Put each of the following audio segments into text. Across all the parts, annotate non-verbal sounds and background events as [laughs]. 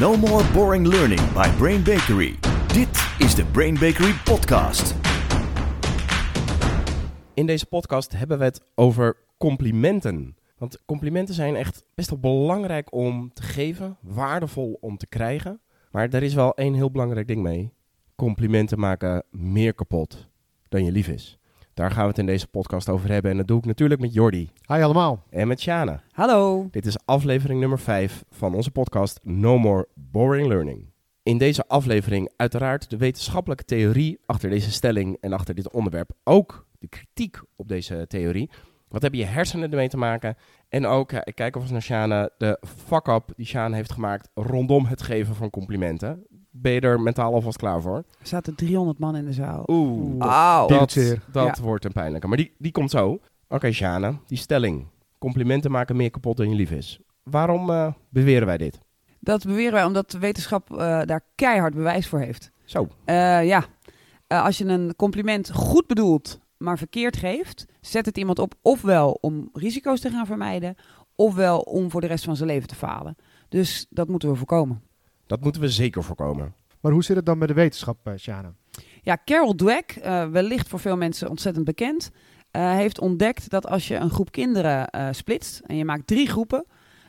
No more boring learning by Brain Bakery. Dit is de Brain Bakery podcast. In deze podcast hebben we het over complimenten. Want complimenten zijn echt best wel belangrijk om te geven, waardevol om te krijgen. Maar er is wel één heel belangrijk ding mee. Complimenten maken meer kapot dan je lief is. Daar gaan we het in deze podcast over hebben. En dat doe ik natuurlijk met Jordi Hi allemaal. en met Shana. Hallo. Dit is aflevering nummer 5 van onze podcast No More Boring Learning. In deze aflevering uiteraard de wetenschappelijke theorie achter deze stelling en achter dit onderwerp. Ook de kritiek op deze theorie. Wat hebben je hersenen ermee te maken? En ook, ik kijk alvast naar Shana, de fuck-up die Shana heeft gemaakt rondom het geven van complimenten. Ben je er mentaal alvast klaar voor? Er zaten 300 man in de zaal. Oeh, Auw. dat, dat Ja. wordt een pijnlijke. Maar die, die komt zo. Oké, Shana, die stelling. Complimenten maken meer kapot dan je lief is. Waarom eh, beweren wij dit? Dat beweren wij omdat de wetenschap eh, daar keihard bewijs voor heeft. Zo, Eh, ja, Eh, als je een compliment goed bedoelt, maar verkeerd geeft, zet het iemand op ofwel om risico's te gaan vermijden, ofwel om voor de rest van zijn leven te falen. Dus dat moeten we voorkomen. Dat moeten we zeker voorkomen. Maar hoe zit het dan met de wetenschap, eh, Shana? Ja, Carol Dweck, eh, wellicht voor veel mensen ontzettend bekend, eh, heeft ontdekt dat als je een groep kinderen eh, splitst en je maakt drie groepen,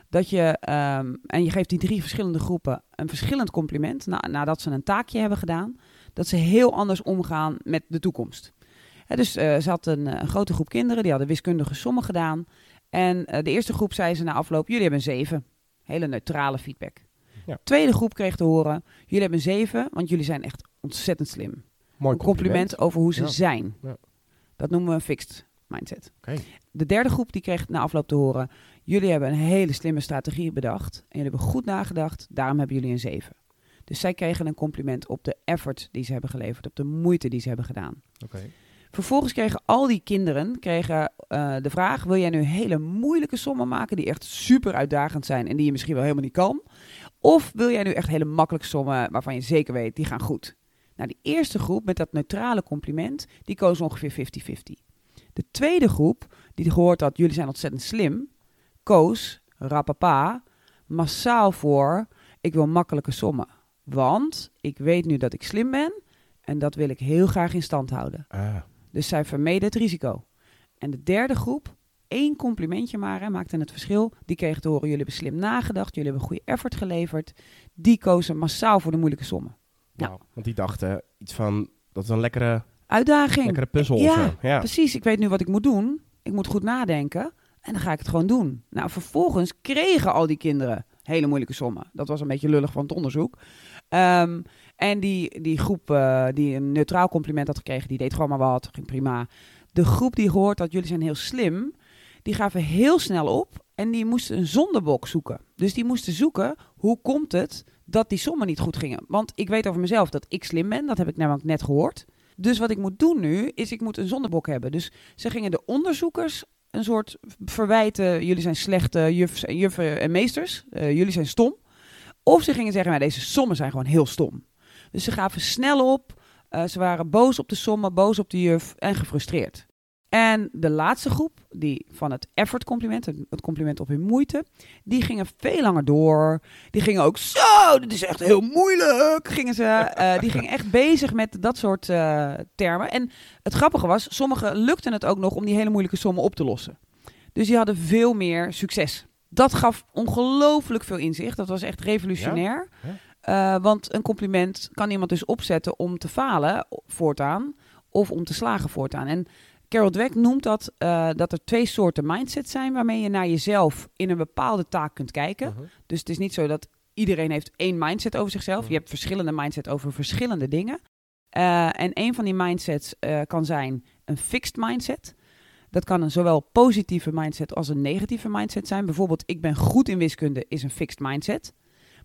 dat je, ehm, en je geeft die drie verschillende groepen een verschillend compliment na, nadat ze een taakje hebben gedaan, dat ze heel anders omgaan met de toekomst. Hè, dus eh, ze had een, een grote groep kinderen, die hadden wiskundige sommen gedaan. En de eerste groep zei ze na afloop, jullie hebben een zeven. Hele neutrale feedback. Ja. Tweede groep kreeg te horen, jullie hebben een zeven, want jullie zijn echt ontzettend slim Mooi een compliment over hoe ze Ja. zijn. Ja. Dat noemen we een fixed mindset. De derde groep die kreeg na afloop te horen: jullie hebben een hele slimme strategie bedacht en jullie hebben goed nagedacht. Daarom hebben jullie een 7. Dus zij kregen een compliment op de effort die ze hebben geleverd, op de moeite die ze hebben gedaan. Oké. Vervolgens kregen al die kinderen kregen, eh, de vraag: wil jij nu hele moeilijke sommen maken die echt super uitdagend zijn en die je misschien wel helemaal niet kan? Of wil jij nu echt hele makkelijke sommen waarvan je zeker weet die gaan goed? Nou, die eerste groep met dat neutrale compliment, die koos ongeveer 50-50. De tweede groep, die gehoord had, jullie zijn ontzettend slim, koos, rapapa, massaal voor, ik wil makkelijke sommen. Want ik weet nu dat ik slim ben en dat wil ik heel graag in stand houden. Ah, Dus zij vermeden het risico. En de derde groep, één complimentje maar, hè, maakte het verschil. Die kregen te horen, jullie hebben slim nagedacht, jullie hebben goede effort geleverd. Die kozen massaal voor de moeilijke sommen. Wauw. Want die dachten iets van, dat is een lekkere, Uitdaging. lekkere puzzel Ja. Ja. Precies, ik weet nu wat ik moet doen. Ik moet goed nadenken en dan ga ik het gewoon doen. Nou, vervolgens kregen al die kinderen hele moeilijke sommen. Dat was een beetje lullig van het onderzoek. Ehm, en die, die groep eh, die een neutraal compliment had gekregen, die deed gewoon maar wat, ging prima. De groep die hoort dat jullie zijn heel slim, die gaven heel snel op en die moesten een zondebok zoeken. Dus die moesten zoeken, hoe komt het dat die sommen niet goed gingen? Want ik weet over mezelf dat ik slim ben, dat heb ik namelijk net gehoord. Dus wat ik moet doen nu, is ik moet een zondebok hebben. Dus ze gingen de onderzoekers een soort verwijten, jullie zijn slechte juffen en meesters, eh, jullie zijn stom. Of ze gingen zeggen, maar deze sommen zijn gewoon heel stom. Dus ze gaven snel op, eh, ze waren boos op de sommen, boos op de juf en gefrustreerd. En de laatste groep, die van het effort compliment, het compliment op hun moeite, die gingen veel langer door. Die gingen ook zo, dit is echt heel moeilijk, gingen ze. [laughs] eh, die gingen echt bezig met dat soort eh, termen. En het grappige was, sommigen lukten het ook nog om die hele moeilijke sommen op te lossen. Dus die hadden veel meer succes. Dat gaf ongelooflijk veel inzicht. Dat was echt revolutionair. Eh, want een compliment kan iemand dus opzetten om te falen voortaan of om te slagen voortaan. En Carol Dweck noemt dat eh, dat er twee soorten mindset zijn waarmee je naar jezelf in een bepaalde taak kunt kijken. Mhm. Dus het is niet zo dat iedereen heeft één mindset over zichzelf. Je hebt verschillende mindset over verschillende dingen. Eh, en een van die mindsets kan zijn een fixed mindset. Dat kan een zowel positieve mindset als een negatieve mindset zijn. Bijvoorbeeld, ik ben goed in wiskunde is een fixed mindset.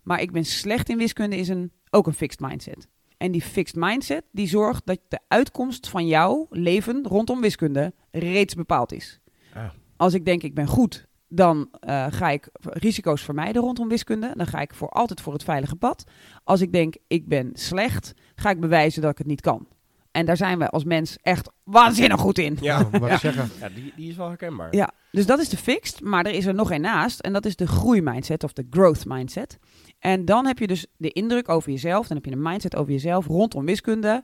Maar ik ben slecht in wiskunde is een, ook een fixed mindset. En die fixed mindset die zorgt dat de uitkomst van jouw leven rondom wiskunde reeds bepaald is. Ah. Als ik denk ik ben goed, dan eh, ga ik risico's vermijden rondom wiskunde. Dan ga ik voor altijd voor het veilige pad. Als ik denk ik ben slecht, ga ik bewijzen dat ik het niet kan. En daar zijn we als mens echt waanzinnig goed in. Ja, Wat [laughs] zeggen. ja die, die is wel herkenbaar. Ja. Dus dat is de fixed, maar er is er nog één naast. En dat is de groeimindset of de growth mindset. En dan heb je dus de indruk over jezelf. Dan heb je een mindset over jezelf rondom wiskunde.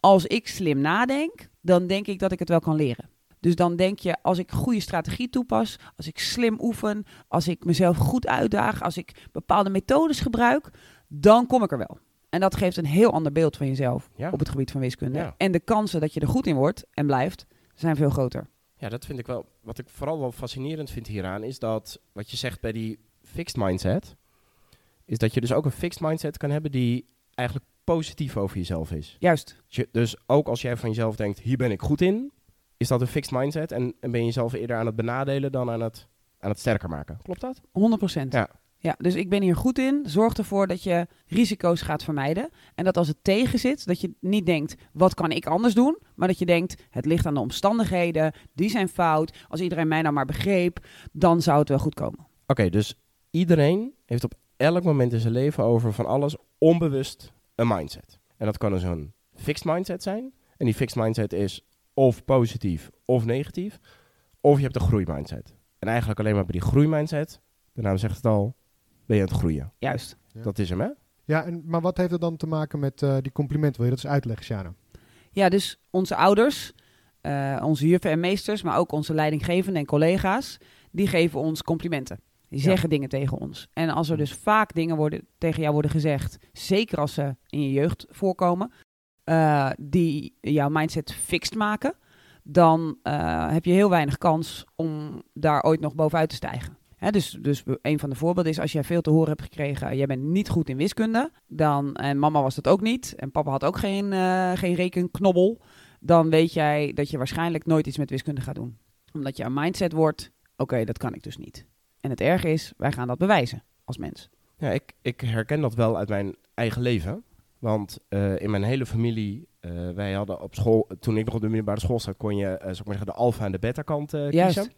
Als ik slim nadenk, dan denk ik dat ik het wel kan leren. Dus dan denk je, als ik goede strategie toepas, als ik slim oefen, als ik mezelf goed uitdaag, als ik bepaalde methodes gebruik, dan kom ik er wel. En dat geeft een heel ander beeld van jezelf Ja. op het gebied van wiskunde. Ja. En de kansen dat je er goed in wordt en blijft, zijn veel groter. Ja, dat vind ik wel. Wat ik vooral wel fascinerend vind hieraan is dat wat je zegt bij die fixed mindset, is dat je dus ook een fixed mindset kan hebben die eigenlijk positief over jezelf is. Juist, Dus je- Dus ook als jij van jezelf denkt, hier ben ik goed in, is dat een fixed mindset en, en ben je jezelf eerder aan het benadelen dan aan het, aan het sterker maken. Klopt dat? 100%. Ja. Ja, dus ik ben hier goed in. Zorg ervoor dat je risico's gaat vermijden. En dat als het tegen zit, dat je niet denkt, wat kan ik anders doen? Maar dat je denkt, het ligt aan de omstandigheden, die zijn fout. Als iedereen mij nou maar begreep, dan zou het wel goed komen. Oké, dus iedereen heeft op elk moment in zijn leven over van alles onbewust een mindset. En dat kan dus een fixed mindset zijn. En die fixed mindset is of positief of negatief. Of je hebt een groeimindset. En eigenlijk alleen maar bij die groeimindset, de naam zegt het al, ben je aan het groeien. Juist. Ja. Dat is hem, hè? Ja, en, maar wat heeft het dan te maken met eh, die compliment? Wil je dat eens uitleggen, Sjana? Ja, dus onze ouders, eh, onze juffen en meesters, maar ook onze leidinggevenden en collega's, die geven ons complimenten. Die Ja. zeggen dingen tegen ons. En als er dus vaak dingen worden, tegen jou worden gezegd, zeker als ze in je jeugd voorkomen, eh, die jouw mindset fixed maken, dan eh, heb je heel weinig kans om daar ooit nog bovenuit te stijgen. Hè, dus, dus een van de voorbeelden is als jij veel te horen hebt gekregen, jij bent niet goed in wiskunde, dan, en mama was dat ook niet, en papa had ook geen, eh, geen rekenknobbel, dan weet jij dat je waarschijnlijk nooit iets met wiskunde gaat doen. Omdat je een mindset wordt, oké, dat kan ik dus niet. En het erge is, wij gaan dat bewijzen als mens. Ja, ik, ik herken dat wel uit mijn eigen leven. Want eh, in mijn hele familie, eh, wij hadden op school, toen ik nog op de middelbare school zat, kon je ik maar zeggen, de alfa en de beta kant eh, Juist. kiezen.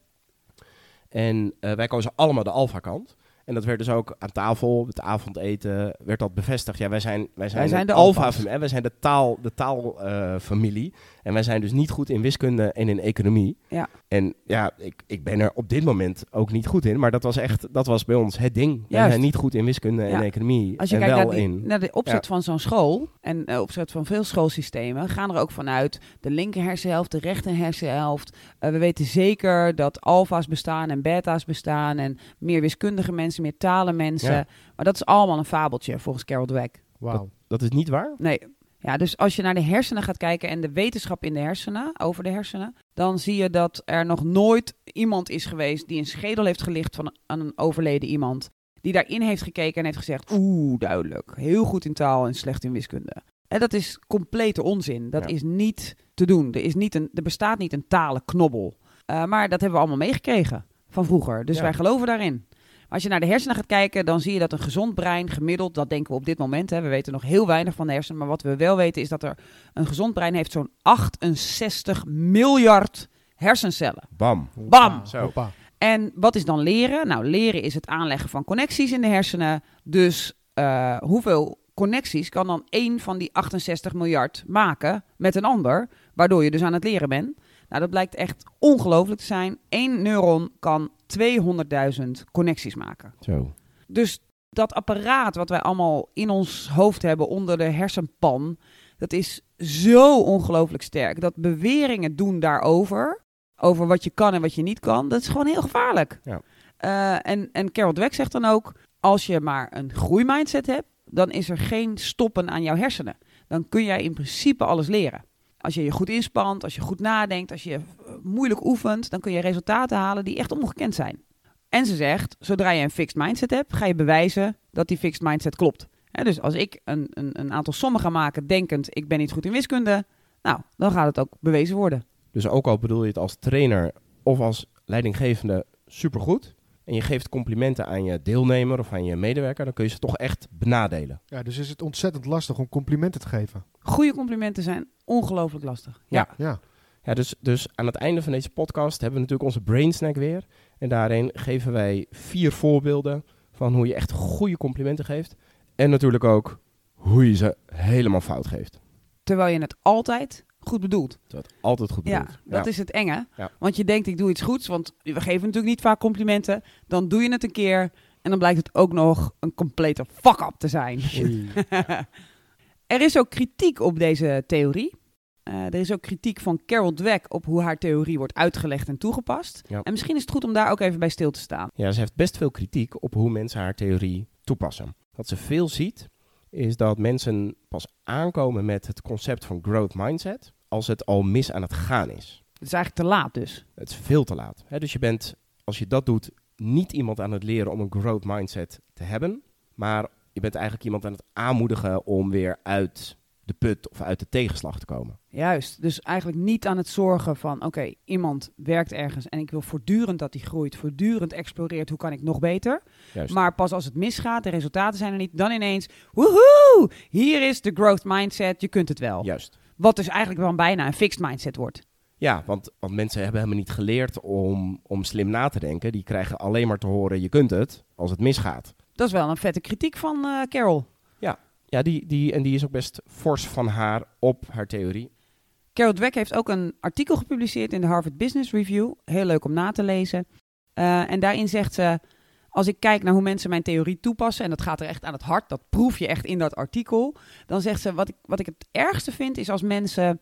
En wij kozen allemaal de alfa kant. En dat werd dus ook aan tafel, het avondeten, werd dat bevestigd. Ja, wij zijn, wij zijn, Wij zijn de alfa alfa's. familie. Wij zijn de taal, de taalfamilie. en wij zijn dus niet goed in wiskunde en in economie. Ja. En ja, ik, ik ben er op dit moment ook niet goed in. Maar dat was echt, dat was bij ons het ding. Wij Juist. zijn niet goed in wiskunde en economie. Als je en kijkt wel naar, die- in. naar de opzet van zo'n school en de opzet van veel schoolsystemen, gaan er ook vanuit de linker hersenhelft, de rechter hersenhelft. Eh, we weten zeker dat alfa's bestaan en beta's bestaan en meer wiskundige mensen, meer talenmensen. Ja. Maar dat is allemaal een fabeltje volgens Carol Dweck. Wauw. Dat is niet waar? Nee. Ja, dus als je naar de hersenen gaat kijken en de wetenschap in de hersenen, over de hersenen, dan zie je dat er nog nooit iemand is geweest die een schedel heeft gelicht van aan een overleden iemand. Die daarin heeft gekeken en heeft gezegd, oeh, duidelijk, heel goed in taal en slecht in wiskunde. En dat is complete onzin. Dat Ja. is niet te doen. Er, is niet een, er bestaat niet een talenknobbel. Eh, maar dat hebben we allemaal meegekregen van vroeger. Dus Ja. wij geloven daarin. Als je naar de hersenen gaat kijken, dan zie je dat een gezond brein gemiddeld, dat denken we op dit moment, hè, we weten nog heel weinig van de hersenen, maar wat we wel weten is dat er een gezond brein heeft zo'n 68 miljard hersencellen. Bam. Bam! Zo. En wat is dan leren? Nou, leren is het aanleggen van connecties in de hersenen. Dus eh, hoeveel connecties kan dan één van die 68 miljard maken met een ander, waardoor je dus aan het leren bent? Nou, dat blijkt echt ongelooflijk te zijn. Eén neuron kan 200.000 connecties maken. Zo. Dus dat apparaat wat wij allemaal in ons hoofd hebben onder de hersenpan, dat is zo ongelooflijk sterk. Dat beweringen doen daarover, over wat je kan en wat je niet kan, dat is gewoon heel gevaarlijk. Ja. Eh, en, en Carol Dweck zegt dan ook, als je maar een groeimindset hebt, dan is er geen stoppen aan jouw hersenen. Dan kun jij in principe alles leren. Als je je goed inspant, als je goed nadenkt, als je moeilijk oefent, dan kun je resultaten halen die echt ongekend zijn. En ze zegt, zodra je een fixed mindset hebt, ga je bewijzen dat die fixed mindset klopt. Hè, dus als ik een, een, een aantal sommen ga maken denkend, ik ben niet goed in wiskunde, nou, dan gaat het ook bewezen worden. Dus ook al bedoel je het als trainer of als leidinggevende supergoed. En je geeft complimenten aan je deelnemer of aan je medewerker, dan kun je ze toch echt benadelen. Ja, dus is het ontzettend lastig om complimenten te geven. Goede complimenten zijn ongelooflijk lastig. Ja. Ja. Ja, dus, dus aan het einde van deze podcast hebben we natuurlijk onze brain snack weer. En daarin geven wij vier voorbeelden van hoe je echt goede complimenten geeft. En natuurlijk ook hoe je ze helemaal fout geeft. Terwijl je het altijd goed bedoeld. Dat altijd goed Ja, bedoeld. dat is het enge. Ja. Want je denkt, ik doe iets goeds. Want we geven natuurlijk niet vaak complimenten. Dan doe je het een keer. En dan blijkt het ook nog een complete fuck-up te zijn. [laughs] Er is ook kritiek op deze theorie. Eh, er is ook kritiek van Carol Dweck op hoe haar theorie wordt uitgelegd en toegepast. Ja. En misschien is het goed om daar ook even bij stil te staan. Ja, ze heeft best veel kritiek op hoe mensen haar theorie toepassen. Wat ze veel ziet, is dat mensen pas aankomen met het concept van growth mindset als het al mis aan het gaan is. Het is eigenlijk te laat dus. Het is veel te laat. Hè? Dus je bent, als je dat doet, niet iemand aan het leren om een growth mindset te hebben, maar je bent eigenlijk iemand aan het aanmoedigen om weer uit de put of uit de tegenslag te komen. Juist. Dus eigenlijk niet aan het zorgen van, oké, iemand werkt ergens en ik wil voortdurend dat die groeit, voortdurend exploreert, hoe kan ik nog beter? Juist. Maar pas als het misgaat, de resultaten zijn er niet, dan ineens, woehoe, hier is de growth mindset, je kunt het wel. Juist. Wat dus eigenlijk wel bijna een fixed mindset wordt. Ja, want, want mensen hebben helemaal niet geleerd om, om slim na te denken. Die krijgen alleen maar te horen, je kunt het, als het misgaat. Dat is wel een vette kritiek van eh, Carol. Ja, die, die, en die is ook best fors van haar op haar theorie. Carol Dweck heeft ook een artikel gepubliceerd in de Harvard Business Review. Heel leuk om na te lezen. Eh, en daarin zegt ze, als ik kijk naar hoe mensen mijn theorie toepassen, en dat gaat er echt aan het hart, dat proef je echt in dat artikel, dan zegt ze, wat ik, wat ik het ergste vind, is als mensen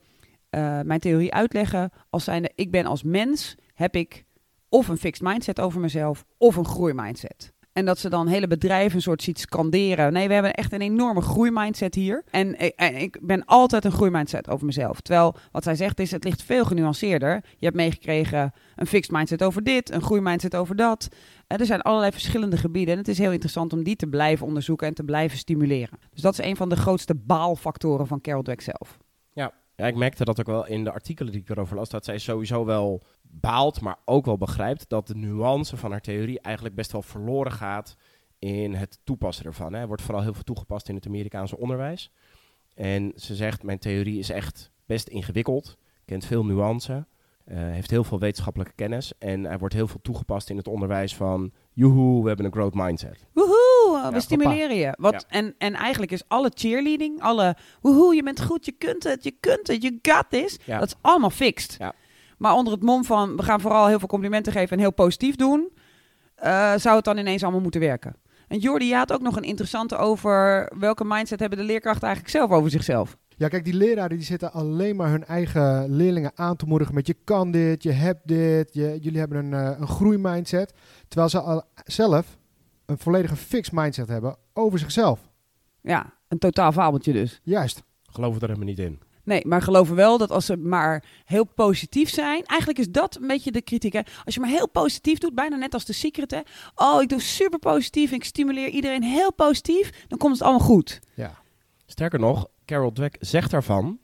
eh, mijn theorie uitleggen als zijnde, ik ben als mens, heb ik of een fixed mindset over mezelf, of een groeimindset. En dat ze dan hele bedrijven een soort ziet scanderen. Nee, we hebben echt een enorme groeimindset hier. En, eh, en ik ben altijd een groeimindset over mezelf. Terwijl wat zij zegt is, het ligt veel genuanceerder. Je hebt meegekregen een fixed mindset over dit, een groeimindset over dat. Eh, er zijn allerlei verschillende gebieden. En het is heel interessant om die te blijven onderzoeken en te blijven stimuleren. Dus dat is een van de grootste baalfactoren van Carol Dweck zelf. Ja, ik merkte dat ook wel in de artikelen die ik erover las, dat zij sowieso wel baalt, maar ook wel begrijpt dat de nuance van haar theorie eigenlijk best wel verloren gaat in het toepassen ervan. Hè. Er wordt vooral heel veel toegepast in het Amerikaanse onderwijs. En ze zegt, mijn theorie is echt best ingewikkeld, kent veel nuance, eh, heeft heel veel wetenschappelijke kennis en er wordt heel veel toegepast in het onderwijs van, joehoe, we hebben een growth mindset. Woehoe, we Ja, stimuleren je. Wat, Ja. en, en eigenlijk is alle cheerleading, alle woehoe, je bent goed, je kunt het, je kunt het, you got this. Ja. Dat is allemaal fixed. Ja. Maar onder het mom van, we gaan vooral heel veel complimenten geven en heel positief doen, eh, zou het dan ineens allemaal moeten werken. En Jordi, je had ook nog een interessante over welke mindset hebben de leerkrachten eigenlijk zelf over zichzelf. Ja, kijk, die leraren die zitten alleen maar hun eigen leerlingen aan te moedigen met je kan dit, je hebt dit, je, jullie hebben een, eh, een groeimindset. Terwijl ze al zelf een volledige fixed mindset hebben over zichzelf. Ja, een totaal fabeltje dus. Juist. Geloof er helemaal niet in. Nee, maar geloven wel dat als ze maar heel positief zijn. Eigenlijk is dat een beetje de kritiek. Als je maar heel positief doet, bijna net als de secret. Oh, ik doe super positief. Ik stimuleer iedereen heel positief. Dan komt het allemaal goed. Ja. Sterker nog, Carol Dweck zegt daarvan,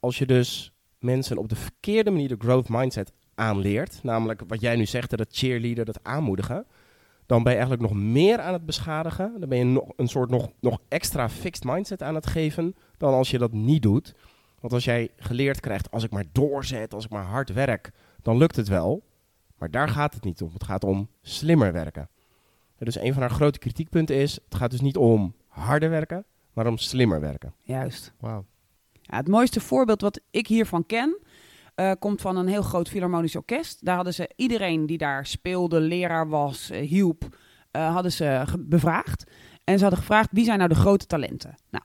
als je dus mensen op de verkeerde manier de growth mindset aanleert, namelijk wat jij nu zegt, dat cheerleader, dat aanmoedigen, dan ben je eigenlijk nog meer aan het beschadigen. Dan ben je nog een soort nog, nog extra fixed mindset aan het geven dan als je dat niet doet. Want als jij geleerd krijgt, als ik maar doorzet, als ik maar hard werk, dan lukt het wel. Maar daar gaat het niet om. Het gaat om slimmer werken. Dus een van haar grote kritiekpunten is, het gaat dus niet om harder werken, maar om slimmer werken. Juist. Wauw. Ja, het mooiste voorbeeld wat ik hiervan ken, eh, komt van een heel groot filharmonisch orkest. Daar hadden ze iedereen die daar speelde, leraar was, eh, hielp, eh, hadden ze bevraagd. En ze hadden gevraagd, wie zijn nou de grote talenten? Nou,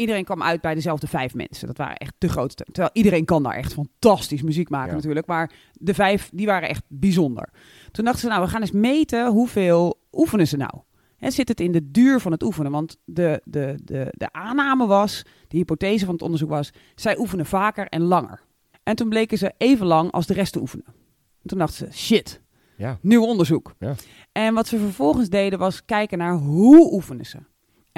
iedereen kwam uit bij dezelfde vijf mensen. Dat waren echt de grootste. Terwijl iedereen kan daar echt fantastisch muziek maken Ja. natuurlijk. Maar de vijf, die waren echt bijzonder. Toen dachten ze, nou, we gaan eens meten hoeveel oefenen ze nou. Hè, zit het in de duur van het oefenen? Want de, de, de, de aanname was, de hypothese van het onderzoek was, zij oefenen vaker en langer. En toen bleken ze even lang als de rest te oefenen. En toen dachten ze, shit, Ja. nieuw onderzoek. Ja. En wat ze vervolgens deden was kijken naar hoe oefenen ze.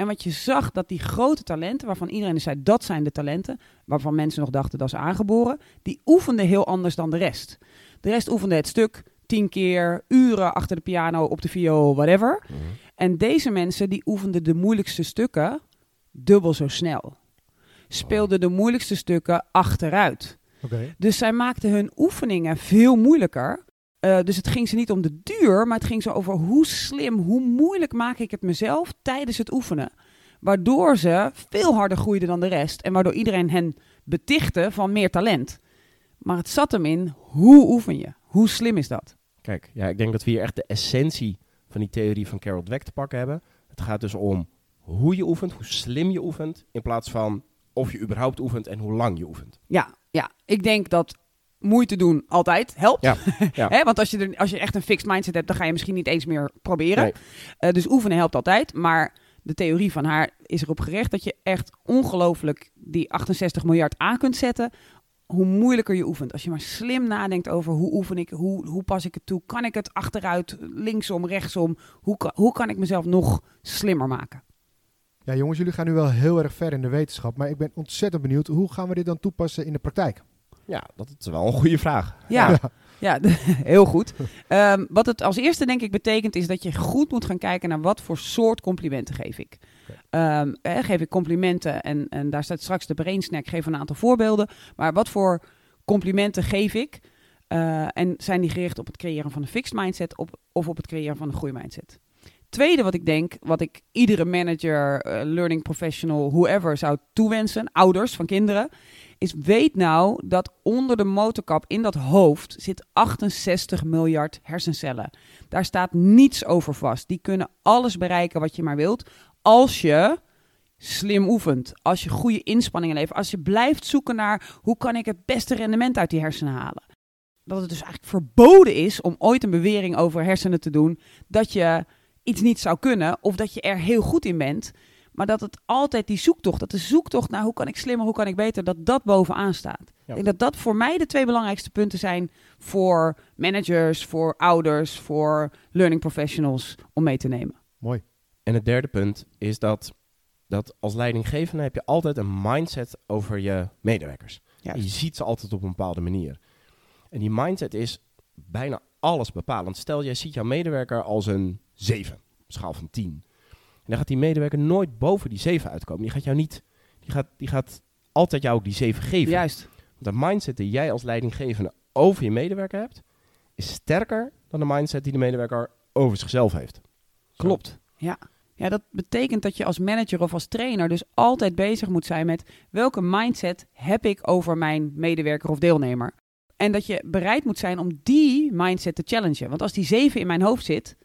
En wat je zag, dat die grote talenten, waarvan iedereen dus zei dat zijn de talenten, waarvan mensen nog dachten dat is aangeboren, die oefenden heel anders dan de rest. De rest oefende het stuk tien keer, uren achter de piano, op de viool, whatever. En deze mensen die oefenden de moeilijkste stukken dubbel zo snel. Speelden de moeilijkste stukken achteruit. Dus zij maakten hun oefeningen veel moeilijker. Eh, dus het ging ze niet om de duur, maar het ging ze over hoe slim, hoe moeilijk maak ik het mezelf tijdens het oefenen. Waardoor ze veel harder groeiden dan de rest. En waardoor iedereen hen betichten van meer talent. Maar het zat hem in, hoe oefen je? Hoe slim is dat? Kijk, ja, ik denk dat we hier echt de essentie van die theorie van Carol Dweck te pakken hebben. Het gaat dus om hoe je oefent, hoe slim je oefent, in plaats van of je überhaupt oefent en hoe lang je oefent. Ja, ja. ik denk dat moeite doen altijd helpt. Ja, [laughs] want als je, er, als je echt een fixed mindset hebt, dan ga je misschien niet eens meer proberen. Nee. Eh, dus oefenen helpt altijd. Maar de theorie van haar is erop gericht dat je echt ongelooflijk die 68 miljard aan kunt zetten. Hoe moeilijker je oefent. Als je maar slim nadenkt over hoe oefen ik, hoe, hoe pas ik het toe, kan ik het achteruit, linksom, rechtsom, hoe, kan- hoe kan ik mezelf nog slimmer maken? Ja, jongens, jullie gaan nu wel heel erg ver in de wetenschap. Maar ik ben ontzettend benieuwd, hoe gaan we dit dan toepassen in de praktijk? Ja, dat is wel een goede vraag. Ja, [laughs] ja. [laughs] heel goed. Ehm, wat het als eerste denk ik betekent is dat je goed moet gaan kijken naar wat voor soort complimenten geef ik. Ehm, geef ik complimenten en, en daar staat straks de brainsnack, geef een aantal voorbeelden. Maar wat voor complimenten geef ik? Eh, en zijn die gericht op het creëren van een fixed mindset op, of op het creëren van een groeimindset? Tweede wat ik denk, wat ik iedere manager, eh, learning professional, whoever zou toewensen, ouders van kinderen, is weet nou dat onder de motorkap in dat hoofd zit 68 miljard hersencellen. Daar staat niets over vast. Die kunnen alles bereiken wat je maar wilt als je slim oefent, als je goede inspanningen levert, als je blijft zoeken naar hoe kan ik het beste rendement uit die hersenen halen. Dat het dus eigenlijk verboden is om ooit een bewering over hersenen te doen dat je iets niet zou kunnen of dat je er heel goed in bent. Maar dat het altijd die zoektocht, dat de zoektocht naar hoe kan ik slimmer, hoe kan ik beter, dat dat bovenaan staat. Ja. Ik denk dat dat voor mij de twee belangrijkste punten zijn voor managers, voor ouders, voor learning professionals om mee te nemen. Mooi. En het derde punt is dat, dat als leidinggevende heb je altijd een mindset over je medewerkers. En je ziet ze altijd op een bepaalde manier. En die mindset is bijna alles bepalend. Stel, jij ziet jouw medewerker als een 7, schaal van 10. En dan gaat die medewerker nooit boven die 7 uitkomen. Die gaat jou niet, die gaat, die gaat altijd jou ook die 7 geven. Juist. Want de mindset die jij als leidinggevende over je medewerker hebt, is sterker dan de mindset die de medewerker over zichzelf heeft. Zo. Klopt. Ja. Ja, dat betekent dat je als manager of als trainer dus altijd bezig moet zijn met welke mindset heb ik over mijn medewerker of deelnemer. En dat je bereid moet zijn om die mindset te challengen. Want als die 7 in mijn hoofd zit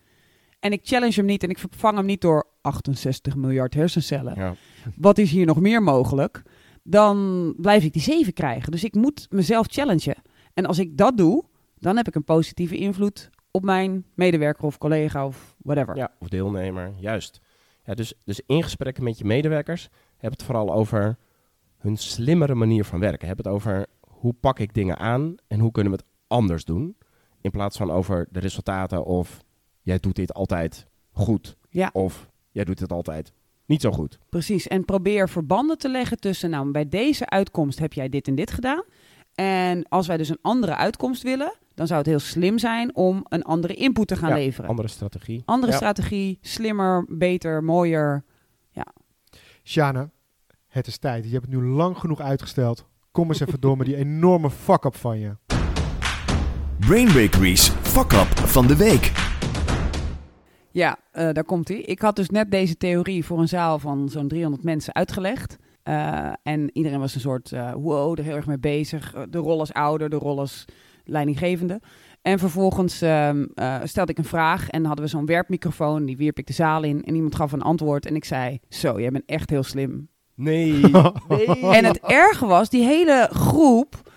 en ik challenge hem niet en ik vervang hem niet door 68 miljard hersencellen, Ja. wat is hier nog meer mogelijk? Dan blijf ik die 7 krijgen. Dus ik moet mezelf challengen. En als ik dat doe, dan heb ik een positieve invloed op mijn medewerker of collega of whatever. Ja, of deelnemer, juist. Ja, dus, dus in gesprekken met je medewerkers heb het vooral over hun slimmere manier van werken. Heb het over hoe pak ik dingen aan en hoe kunnen we het anders doen. In plaats van over de resultaten of jij doet dit altijd goed Ja. of jij doet het altijd niet zo goed. Precies. En probeer verbanden te leggen tussen, nou, bij deze uitkomst heb jij dit en dit gedaan. En als wij dus een andere uitkomst willen, dan zou het heel slim zijn om een andere input te gaan Ja, leveren. Andere strategie. andere Ja. strategie, slimmer, beter, mooier. Sjane, het is tijd. Je hebt het nu lang genoeg uitgesteld. Kom eens even door met die enorme fuck-up van je. Brain Bakery's Fuck Up van de Week. Ja, eh, daar komt hij. Ik had dus net deze theorie voor een zaal van zo'n 300 mensen uitgelegd. Eh, en iedereen was een soort, eh, wow, er heel erg mee bezig. De rol als ouder, de rol als leidinggevende. En vervolgens ehm, eh, stelde ik een vraag en hadden we zo'n werpmicrofoon. Die wierp ik de zaal in en iemand gaf een antwoord. En ik zei, zo, jij bent echt heel slim. Nee. [laughs] nee. En het erge was, die hele groep,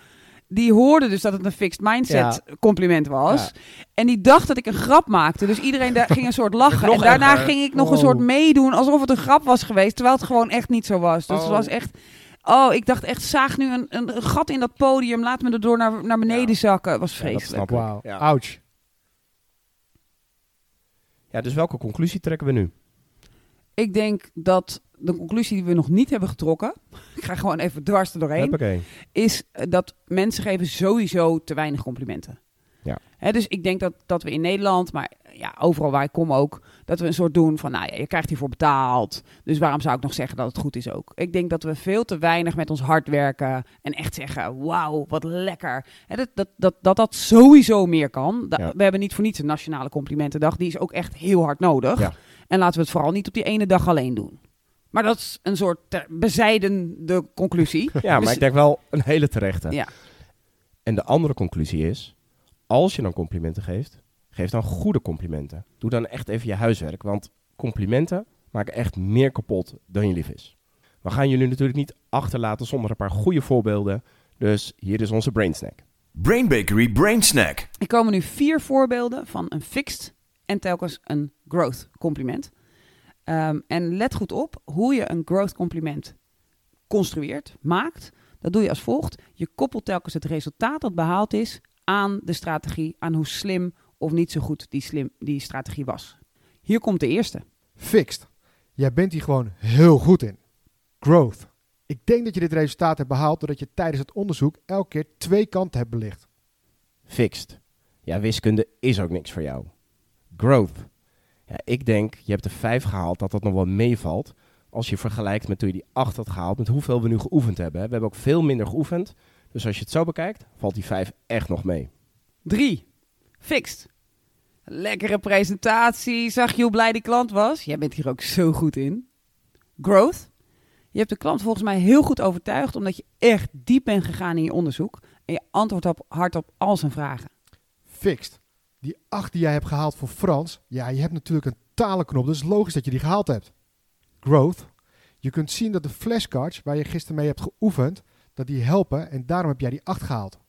die hoorde dus dat het een fixed mindset compliment was. En die dacht dat ik een grap maakte. Dus iedereen daar ging een soort [laughs] lachen. En daarna erger. ging ik nog een soort meedoen alsof het een grap was geweest. Terwijl het gewoon echt niet zo was. Dus het Oh. was echt... Oh, ik dacht echt, zaag nu een, een, gat in dat podium. Laat me erdoor naar, naar beneden Ja. zakken. Het was vreselijk. Wauw. Ja. Ouch. Ja, dus welke conclusie trekken we nu? ik denk dat de conclusie die we nog niet hebben getrokken... [laughs] ik ga gewoon even dwars er doorheen... Hoppakee. is dat mensen geven sowieso te weinig complimenten. Ja. Hè, dus ik denk dat, dat we in Nederland, maar ja, overal waar ik kom ook, dat we een soort doen van, nou ja, je krijgt hiervoor betaald. Dus waarom zou ik nog zeggen dat het goed is ook? Ik denk dat we veel te weinig met ons hard werken en echt zeggen, wauw, wat lekker. Hè, dat, dat, dat, dat dat sowieso meer kan. Da- Ja. We hebben niet voor niets een Nationale Complimentendag. Die is ook echt heel hard nodig. Ja. En laten we het vooral niet op die ene dag alleen doen. Maar dat is een soort bezijdende conclusie. [laughs] Ja, maar Dus- ik denk wel een hele terechte. Ja. En de andere conclusie is, als je dan complimenten geeft, geef dan goede complimenten. Doe dan echt even je huiswerk, want complimenten maken echt meer kapot dan je lief is. We gaan jullie natuurlijk niet achterlaten zonder een paar goede voorbeelden, dus hier is onze brain snack. Brain Bakery Brain Snack. Er komen nu vier voorbeelden van een fixed en telkens een growth compliment. Ehm, en let goed op hoe je een growth compliment construeert, maakt. Dat doe je als volgt. Je koppelt telkens het resultaat dat behaald is aan de strategie, aan hoe slim of niet zo goed die, slim, die strategie was. Hier komt de eerste. Fixed. Jij bent hier gewoon heel goed in. Growth. Ik denk dat je dit resultaat hebt behaald doordat je tijdens het onderzoek elke keer twee kanten hebt belicht. Fixed. Ja, wiskunde is ook niks voor jou. Growth. Ja, ik denk, je hebt de 5 gehaald, dat dat nog wel meevalt. Als je vergelijkt met toen je die 8 had gehaald, met hoeveel we nu geoefend hebben. hè. We hebben ook veel minder geoefend. Dus als je het zo bekijkt, valt die 5 echt nog mee. Drie. Fixed. Lekkere presentatie. Zag je hoe blij die klant was? Jij bent hier ook zo goed in. Growth. Je hebt de klant volgens mij heel goed overtuigd omdat je echt diep bent gegaan in je onderzoek. En je antwoordt op, hard op al zijn vragen. Fixed. Die 8 die jij hebt gehaald voor Frans, ja, je hebt natuurlijk een talenknop, dus logisch dat je die gehaald hebt. Growth. Je kunt zien dat de flashcards waar je gisteren mee hebt geoefend, dat die helpen en daarom heb jij die 8 gehaald.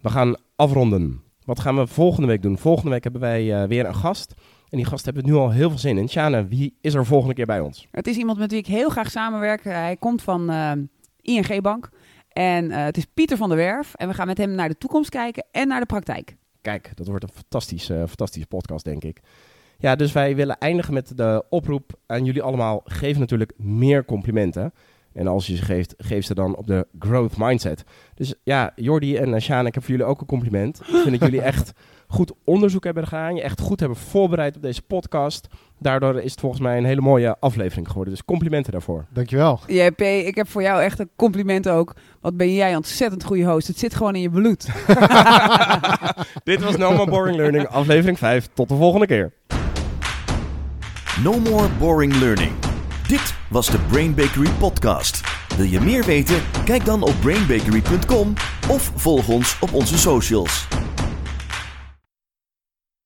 We gaan afronden. Wat gaan we volgende week doen? Volgende week hebben wij eh, weer een gast. En die gast hebben we nu al heel veel zin in. Sjane, wie is er volgende keer bij ons? Het is iemand met wie ik heel graag samenwerk. Hij komt van eh, ING Bank. En eh, het is Pieter van der Werf. En we gaan met hem naar de toekomst kijken en naar de praktijk. Kijk, dat wordt een fantastische, eh, fantastische podcast, denk ik. Ja, dus wij willen eindigen met de oproep aan jullie allemaal. Geef natuurlijk meer complimenten. En als je ze geeft, geef ze dan op de growth mindset. Dus ja, Jordi en uh, Sjaan, ik heb voor jullie ook een compliment. Ik vind dat jullie [laughs] echt goed onderzoek hebben gedaan. Je echt goed hebben voorbereid op deze podcast. Daardoor is het volgens mij een hele mooie aflevering geworden. Dus complimenten daarvoor. Dankjewel. JP, ik heb voor jou echt een compliment ook. Wat ben jij ontzettend goede host. Het zit gewoon in je bloed. [laughs] [laughs] Dit was No More Boring Learning, aflevering 5. Tot de volgende keer. No more boring learning. Dit was de Brain Bakery podcast. Wil je meer weten? Kijk dan op brainbakery.com of volg ons op onze socials.